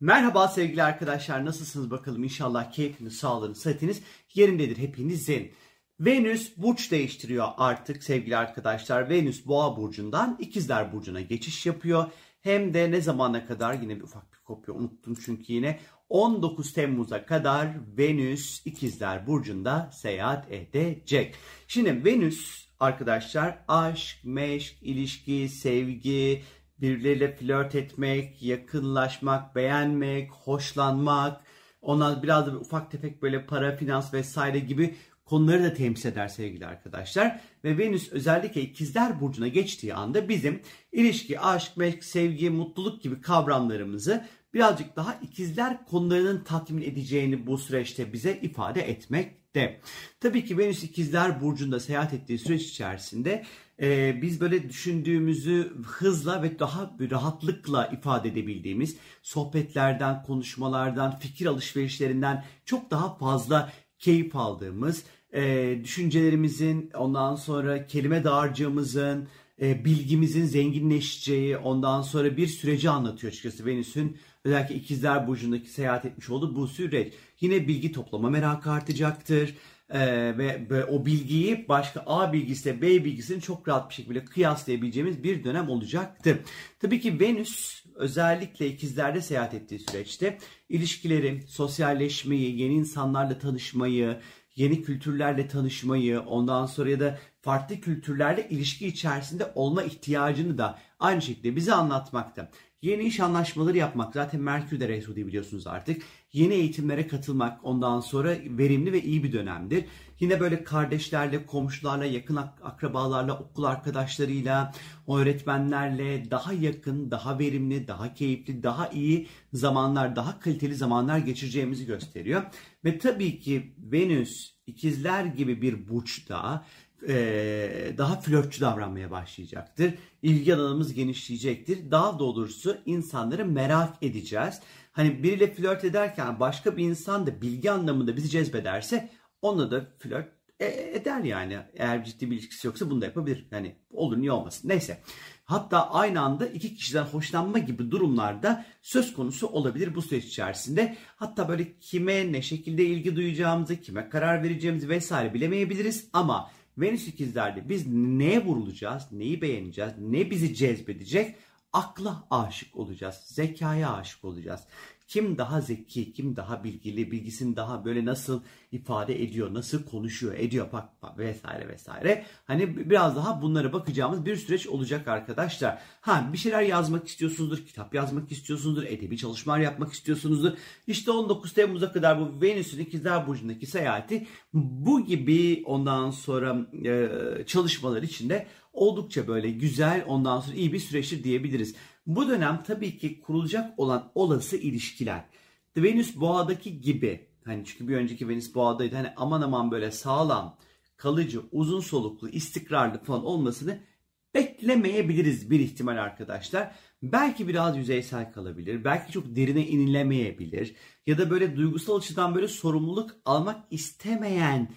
Merhaba sevgili arkadaşlar nasılsınız bakalım inşallah keyfiniz, sağlığınız, sıhhatiniz yerindedir hepinizin. Venüs burç değiştiriyor artık sevgili arkadaşlar. Venüs boğa burcundan ikizler burcuna geçiş yapıyor. Hem de ne zamana kadar yine bir ufak bir kopya unuttum çünkü yine 19 Temmuz'a kadar Venüs ikizler burcunda seyahat edecek. Şimdi Venüs arkadaşlar aşk, meşk, ilişki, sevgi, birileriyle flört etmek, yakınlaşmak, beğenmek, hoşlanmak, ona biraz da ufak tefek böyle para, finans vesaire gibi konuları da temsil eder sevgili arkadaşlar. Ve Venüs özellikle ikizler burcuna geçtiği anda bizim ilişki, aşk, meşk, sevgi, mutluluk gibi kavramlarımızı birazcık daha ikizler konularının tatmin edeceğini bu süreçte bize ifade etmekte. Tabii ki Venüs ikizler burcunda seyahat ettiği süreç içerisinde e, biz böyle düşündüğümüzü hızla ve daha rahatlıkla ifade edebildiğimiz sohbetlerden, konuşmalardan, fikir alışverişlerinden çok daha fazla keyif aldığımız, e, düşüncelerimizin, ondan sonra kelime dağarcığımızın, e, bilgimizin zenginleşeceği, ondan sonra bir süreci anlatıyor açıkçası Venüs'ün özellikle ikizler burcundaki seyahat etmiş olduğu bu süreç. Yine bilgi toplama merakı artacaktır. Ee, ve, ve o bilgiyi başka A bilgisiyle B bilgisini çok rahat bir şekilde kıyaslayabileceğimiz bir dönem olacaktır. Tabii ki Venüs özellikle ikizlerde seyahat ettiği süreçte ilişkileri, sosyalleşmeyi, yeni insanlarla tanışmayı, yeni kültürlerle tanışmayı, ondan sonra ya da farklı kültürlerle ilişki içerisinde olma ihtiyacını da aynı şekilde bize anlatmakta. Yeni iş anlaşmaları yapmak zaten Merkür'de retro diye biliyorsunuz artık. Yeni eğitimlere katılmak ondan sonra verimli ve iyi bir dönemdir. Yine böyle kardeşlerle, komşularla, yakın akrabalarla, okul arkadaşlarıyla, öğretmenlerle daha yakın, daha verimli, daha keyifli, daha iyi zamanlar, daha kaliteli zamanlar geçireceğimizi gösteriyor. Ve tabii ki Venüs ikizler gibi bir burçta daha flörtçü davranmaya başlayacaktır. İlgi alanımız genişleyecektir. Daha doğrusu insanları merak edeceğiz. Hani biriyle flört ederken başka bir insan da bilgi anlamında bizi cezbederse onunla da flört e, eder yani. Eğer ciddi bir ilişkisi yoksa bunu da yapabilir. Yani olur niye olmasın. Neyse. Hatta aynı anda iki kişiden hoşlanma gibi durumlarda söz konusu olabilir bu süreç içerisinde. Hatta böyle kime ne şekilde ilgi duyacağımızı, kime karar vereceğimizi vesaire bilemeyebiliriz ama Venüs ikizlerde biz neye vurulacağız, neyi beğeneceğiz, ne bizi cezbedecek? Akla aşık olacağız, zekaya aşık olacağız kim daha zeki, kim daha bilgili, bilgisini daha böyle nasıl ifade ediyor, nasıl konuşuyor, ediyor bak, bak vesaire vesaire. Hani biraz daha bunlara bakacağımız bir süreç olacak arkadaşlar. Ha bir şeyler yazmak istiyorsunuzdur, kitap yazmak istiyorsunuzdur, edebi çalışmalar yapmak istiyorsunuzdur. İşte 19 Temmuz'a kadar bu Venüs'ün ikizler burcundaki seyahati bu gibi ondan sonra e, çalışmalar içinde oldukça böyle güzel ondan sonra iyi bir süreçtir diyebiliriz. Bu dönem tabii ki kurulacak olan olası ilişkiler. Venüs boğadaki gibi hani çünkü bir önceki Venüs boğadaydı hani aman aman böyle sağlam, kalıcı, uzun soluklu, istikrarlı falan olmasını beklemeyebiliriz bir ihtimal arkadaşlar. Belki biraz yüzeysel kalabilir. Belki çok derine inilemeyebilir. Ya da böyle duygusal açıdan böyle sorumluluk almak istemeyen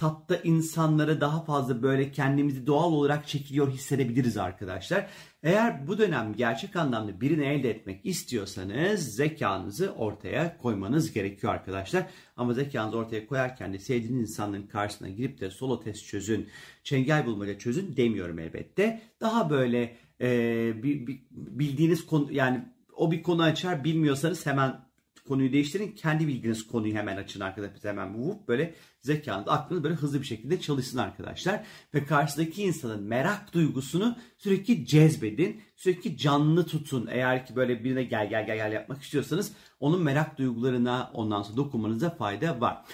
tatta insanlara daha fazla böyle kendimizi doğal olarak çekiliyor hissedebiliriz arkadaşlar. Eğer bu dönem gerçek anlamda birini elde etmek istiyorsanız zekanızı ortaya koymanız gerekiyor arkadaşlar. Ama zekanızı ortaya koyarken de sevdiğiniz insanların karşısına girip de solo test çözün, çengel bulmaca çözün demiyorum elbette. Daha böyle e, bildiğiniz konu yani o bir konu açar bilmiyorsanız hemen konuyu değiştirin. Kendi bildiğiniz konuyu hemen açın arkadaşlar. Hemen vup böyle zekanız, aklınız böyle hızlı bir şekilde çalışsın arkadaşlar. Ve karşıdaki insanın merak duygusunu sürekli cezbedin. Sürekli canlı tutun. Eğer ki böyle birine gel gel gel gel yapmak istiyorsanız onun merak duygularına ondan sonra dokunmanıza fayda var.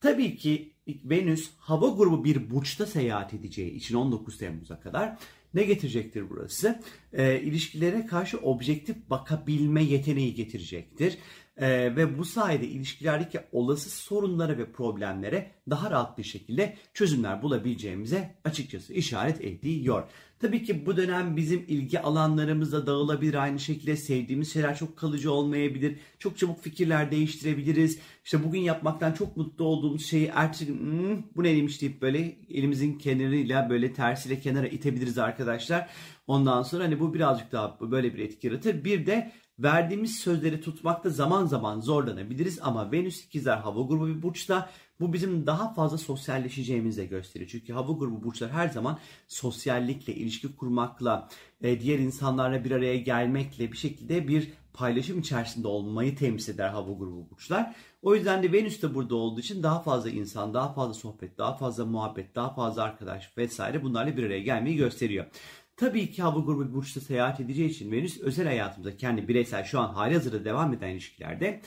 Tabii ki Venüs hava grubu bir burçta seyahat edeceği için 19 Temmuz'a kadar ne getirecektir burası? E, ilişkilere karşı objektif bakabilme yeteneği getirecektir. Ee, ve bu sayede ilişkilerdeki olası sorunlara ve problemlere daha rahat bir şekilde çözümler bulabileceğimize açıkçası işaret ediyor. Tabii ki bu dönem bizim ilgi alanlarımız da dağılabilir aynı şekilde sevdiğimiz şeyler çok kalıcı olmayabilir. Çok çabuk fikirler değiştirebiliriz. İşte bugün yapmaktan çok mutlu olduğumuz şeyi ertesi hmm, bu neymiş deyip böyle elimizin kenarıyla böyle tersiyle kenara itebiliriz arkadaşlar. Ondan sonra hani bu birazcık daha böyle bir etki yaratır. Bir de Verdiğimiz sözleri tutmakta zaman zaman zorlanabiliriz ama Venüs ikizler hava grubu bir burçta bu bizim daha fazla sosyalleşeceğimizi de gösteriyor. Çünkü hava grubu burçlar her zaman sosyallikle, ilişki kurmakla, e, diğer insanlarla bir araya gelmekle bir şekilde bir paylaşım içerisinde olmayı temsil eder hava grubu burçlar. O yüzden de Venüs de burada olduğu için daha fazla insan, daha fazla sohbet, daha fazla muhabbet, daha fazla arkadaş vesaire bunlarla bir araya gelmeyi gösteriyor. Tabii ki hava grubu burçta seyahat edeceği için Venüs özel hayatımızda kendi bireysel şu an hali hazırda devam eden ilişkilerde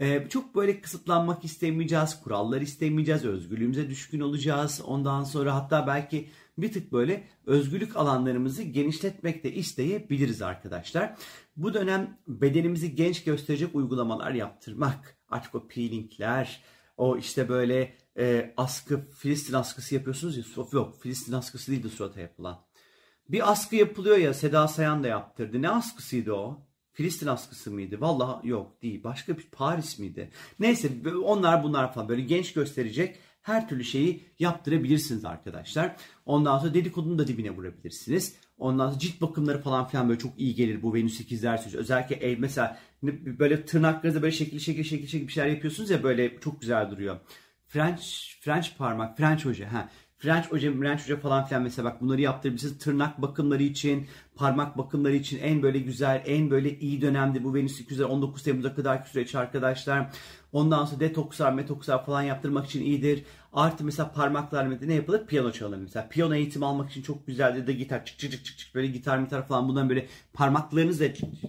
ee, çok böyle kısıtlanmak istemeyeceğiz, kurallar istemeyeceğiz, özgürlüğümüze düşkün olacağız. Ondan sonra hatta belki bir tık böyle özgürlük alanlarımızı genişletmek de isteyebiliriz arkadaşlar. Bu dönem bedenimizi genç gösterecek uygulamalar yaptırmak, artık o peelingler, o işte böyle e, askı, Filistin askısı yapıyorsunuz ya, yok Filistin askısı değil de surata yapılan. Bir askı yapılıyor ya Seda Sayan da yaptırdı. Ne askısıydı o? Filistin askısı mıydı? Vallahi yok değil. Başka bir Paris miydi? Neyse onlar bunlar falan böyle genç gösterecek her türlü şeyi yaptırabilirsiniz arkadaşlar. Ondan sonra dedikodunu da dibine vurabilirsiniz. Ondan sonra cilt bakımları falan filan böyle çok iyi gelir bu Venüs ikizler süreci. Özellikle el mesela böyle tırnaklarınızda böyle şekil şekil şekil şekil bir şeyler yapıyorsunuz ya böyle çok güzel duruyor. French French parmak, French hoca. Ha. French hoca, French hoca falan filan mesela bak bunları yaptırabilirsiniz. Tırnak bakımları için, parmak bakımları için en böyle güzel, en böyle iyi dönemde bu Venüs 219 Temmuz'a kadar süreç arkadaşlar. Ondan sonra detokslar, metokslar falan yaptırmak için iyidir. Artı mesela parmaklarla ne yapılır? Piyano çalınır mesela. Piyano eğitimi almak için çok güzeldir de gitar çık çık çık çık böyle gitar gitar falan bundan böyle parmaklarınızla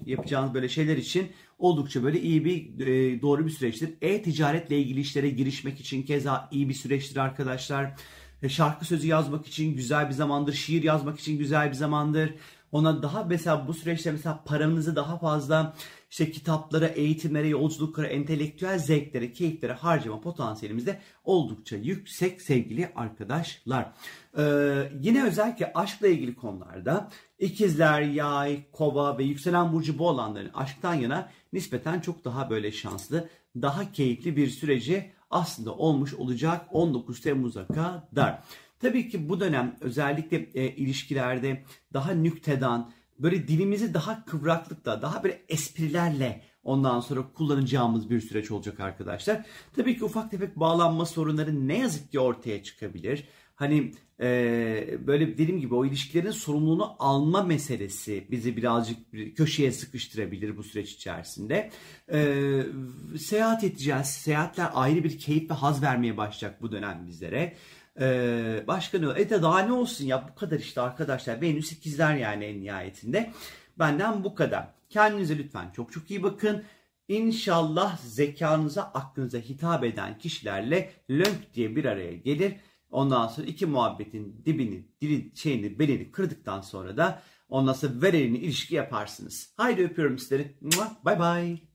yapacağınız böyle şeyler için oldukça böyle iyi bir e, doğru bir süreçtir. E-ticaretle ilgili işlere girişmek için keza iyi bir süreçtir arkadaşlar. E, şarkı sözü yazmak için güzel bir zamandır, şiir yazmak için güzel bir zamandır. Ona daha mesela bu süreçte mesela paranızı daha fazla işte kitaplara, eğitimlere, yolculuklara, entelektüel zevklere, keyiflere harcama potansiyelimiz de oldukça yüksek sevgili arkadaşlar. Ee, yine özellikle aşkla ilgili konularda ikizler, yay, kova ve yükselen burcu bu olanların aşktan yana nispeten çok daha böyle şanslı, daha keyifli bir süreci aslında olmuş olacak 19 Temmuz'a kadar. Tabii ki bu dönem özellikle e, ilişkilerde daha nüktedan, böyle dilimizi daha kıvraklıkta, daha böyle esprilerle ondan sonra kullanacağımız bir süreç olacak arkadaşlar. Tabii ki ufak tefek bağlanma sorunları ne yazık ki ortaya çıkabilir. Hani e, böyle dediğim gibi o ilişkilerin sorumluluğunu alma meselesi bizi birazcık bir köşeye sıkıştırabilir bu süreç içerisinde. E, seyahat edeceğiz. Seyahatler ayrı bir keyif ve haz vermeye başlayacak bu dönem bizlere. Ee, başka ne? E de daha ne olsun ya bu kadar işte arkadaşlar. Venüs ikizler yani en nihayetinde. Benden bu kadar. Kendinize lütfen çok çok iyi bakın. İnşallah zekanıza, aklınıza hitap eden kişilerle lönk diye bir araya gelir. Ondan sonra iki muhabbetin dibini, dili, şeyini, belini kırdıktan sonra da ondan sonra vereni ilişki yaparsınız. Haydi öpüyorum sizleri. Bye bye.